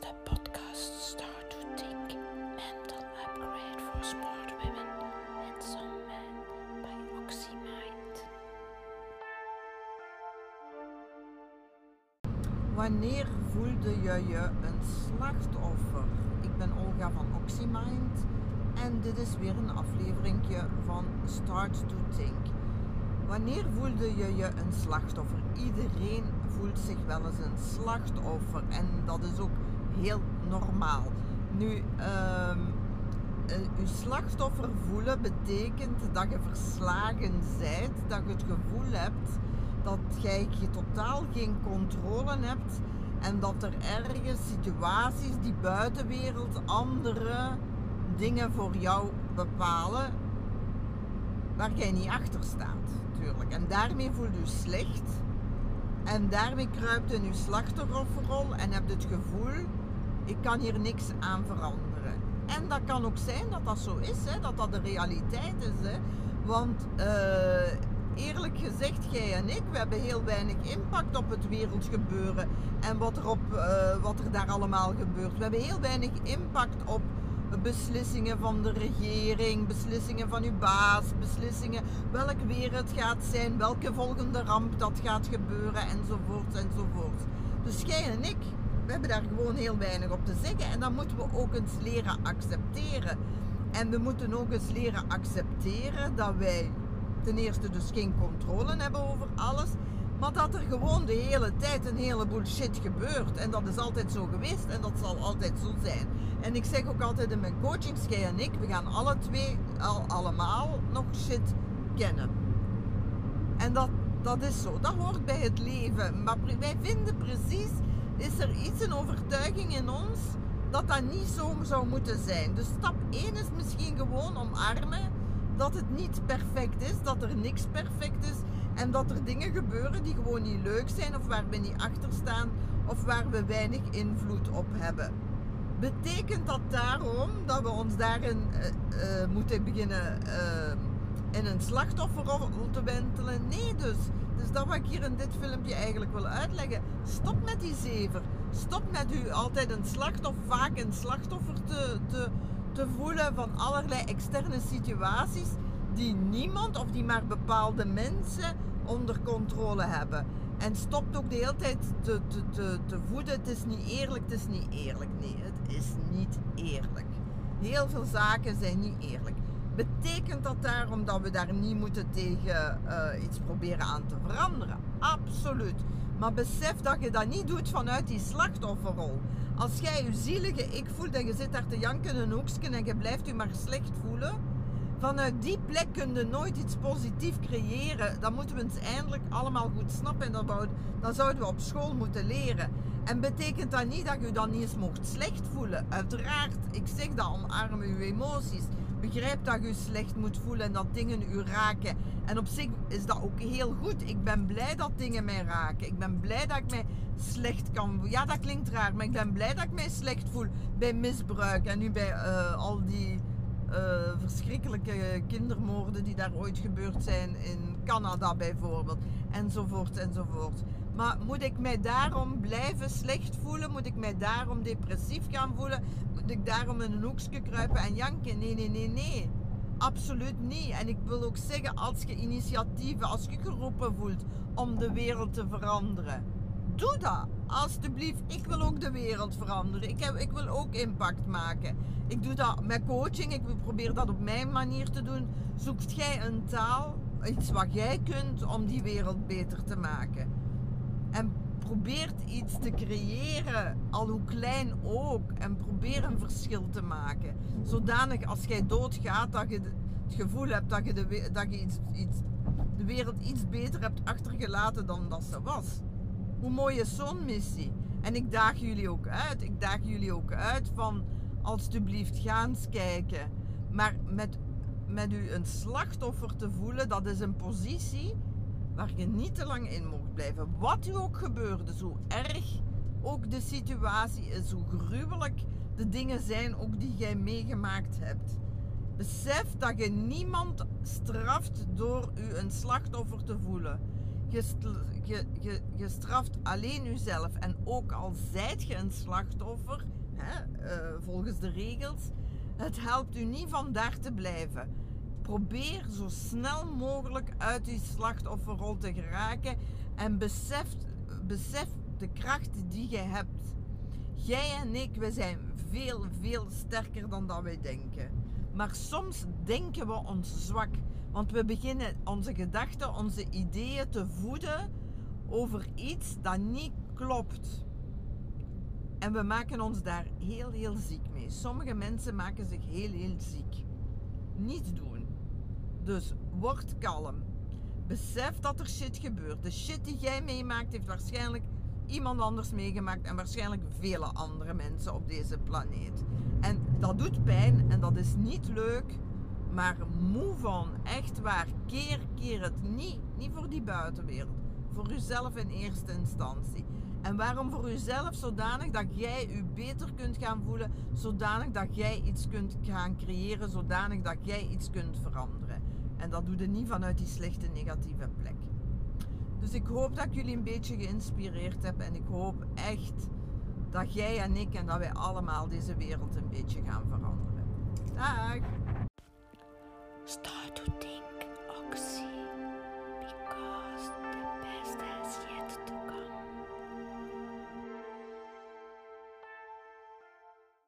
de podcast Start to Think Mental Upgrade for Smart Women and Some Men by OxyMind. Wanneer voelde je je een slachtoffer? Ik ben Olga van OxyMind en dit is weer een aflevering van Start to Think. Wanneer voelde je je een slachtoffer? Iedereen voelt zich wel eens een slachtoffer en dat is ook heel normaal. Nu, je slachtoffer voelen betekent dat je verslagen bent, dat je het gevoel hebt dat jij totaal geen controle hebt en dat er ergens situaties die buitenwereld andere dingen voor jou bepalen waar jij niet achter staat, natuurlijk. En daarmee voel je slecht. En daarmee kruipt in je slachtofferrol en hebt het gevoel, ik kan hier niks aan veranderen. En dat kan ook zijn dat dat zo is, hè, dat dat de realiteit is. Hè. Want uh, eerlijk gezegd, jij en ik, we hebben heel weinig impact op het wereldgebeuren en wat er, op, uh, wat er daar allemaal gebeurt. We hebben heel weinig impact op beslissingen van de regering, beslissingen van uw baas, beslissingen welk weer het gaat zijn, welke volgende ramp dat gaat gebeuren enzovoort enzovoort. Dus jij en ik, we hebben daar gewoon heel weinig op te zeggen en dan moeten we ook eens leren accepteren. En we moeten ook eens leren accepteren dat wij ten eerste dus geen controle hebben over alles, maar dat er gewoon de hele tijd een heleboel shit gebeurt. En dat is altijd zo geweest en dat zal altijd zo zijn. En ik zeg ook altijd in mijn coachings, jij en ik, we gaan alle twee al, allemaal nog shit kennen. En dat, dat is zo, dat hoort bij het leven. Maar wij vinden precies, is er iets, een overtuiging in ons, dat dat niet zo zou moeten zijn. Dus stap 1 is misschien gewoon omarmen dat het niet perfect is, dat er niks perfect is en dat er dingen gebeuren die gewoon niet leuk zijn of waar we niet achter staan of waar we weinig invloed op hebben. Betekent dat daarom dat we ons daarin uh, uh, moeten beginnen uh, in een slachtofferrol te wentelen? Nee dus. Dus dat wat ik hier in dit filmpje eigenlijk wil uitleggen. Stop met die zever. Stop met u altijd een slachtoffer, vaak een slachtoffer te, te, te voelen van allerlei externe situaties die niemand of die maar bepaalde mensen onder controle hebben. En stopt ook de hele tijd te, te, te voeden. Het is niet eerlijk, het is niet eerlijk. Nee, het is niet eerlijk. Heel veel zaken zijn niet eerlijk. Betekent dat daarom dat we daar niet moeten tegen uh, iets proberen aan te veranderen? Absoluut. Maar besef dat je dat niet doet vanuit die slachtofferrol. Als jij je zielige ik voelt en je zit daar te janken in een hoekje en je blijft je maar slecht voelen vanuit die plek kun je nooit iets positiefs creëren. Dat moeten we eens eindelijk allemaal goed snappen. En dat zouden we op school moeten leren. En betekent dat niet dat je dan niet eens mocht slecht voelen. Uiteraard, ik zeg dat, omarm uw emoties. Begrijp dat je slecht moet voelen en dat dingen u raken. En op zich is dat ook heel goed. Ik ben blij dat dingen mij raken. Ik ben blij dat ik mij slecht kan Ja, dat klinkt raar, maar ik ben blij dat ik mij slecht voel bij misbruik. En nu bij uh, al die uh, verschrikkelijke kindermoorden die daar ooit gebeurd zijn in Canada bijvoorbeeld. Enzovoort enzovoort. Maar moet ik mij daarom blijven slecht voelen? Moet ik mij daarom depressief gaan voelen? Moet ik daarom in een hoekje kruipen en janken? Nee, nee, nee, nee. Absoluut niet. En ik wil ook zeggen, als je initiatieven, als je geroepen voelt om de wereld te veranderen, doe dat. Alsjeblieft, ik wil ook de wereld veranderen. Ik, heb, ik wil ook impact maken. Ik doe dat met coaching. Ik probeer dat op mijn manier te doen. Zoekt jij een taal, iets wat jij kunt om die wereld beter te maken. En probeert iets te creëren, al hoe klein ook. En probeer een verschil te maken. Zodanig als jij doodgaat, dat je het gevoel hebt dat je, de, dat iets, iets, de wereld iets beter hebt achtergelaten dan dat ze was. Hoe mooi is zo'n missie? En ik daag jullie ook uit. Ik daag jullie ook uit van alstublieft ga eens kijken. Maar met, met u een slachtoffer te voelen, dat is een positie waar je niet te lang in mocht blijven. Wat u ook gebeurde, zo erg ook de situatie is, hoe gruwelijk de dingen zijn ook die jij meegemaakt hebt. Besef dat je niemand straft door u een slachtoffer te voelen. Je, je, je, straft alleen jezelf. En ook al zijt je een slachtoffer, hè, eh, volgens de regels, het helpt u niet van daar te blijven. Probeer zo snel mogelijk uit die slachtofferrol te geraken en besef, besef de kracht die je hebt. Jij en ik, we zijn veel, veel sterker dan dat wij denken. Maar soms denken we ons zwak, want we beginnen onze gedachten, onze ideeën te voeden over iets dat niet klopt. En we maken ons daar heel, heel ziek mee. Sommige mensen maken zich heel, heel ziek. Niet doen. Dus word kalm. Besef dat er shit gebeurt. De shit die jij meemaakt heeft waarschijnlijk iemand anders meegemaakt en waarschijnlijk vele andere mensen op deze planeet. En dat doet pijn en dat is niet leuk, maar move on. Echt waar. Keer, keer het niet. Niet voor die buitenwereld. Voor jezelf in eerste instantie. En waarom voor jezelf? Zodanig dat jij je beter kunt gaan voelen. Zodanig dat jij iets kunt gaan creëren. Zodanig dat jij iets kunt veranderen. En dat doe je niet vanuit die slechte negatieve plek. Dus ik hoop dat ik jullie een beetje geïnspireerd heb. En ik hoop echt dat jij en ik en dat wij allemaal deze wereld een beetje gaan veranderen. Dag!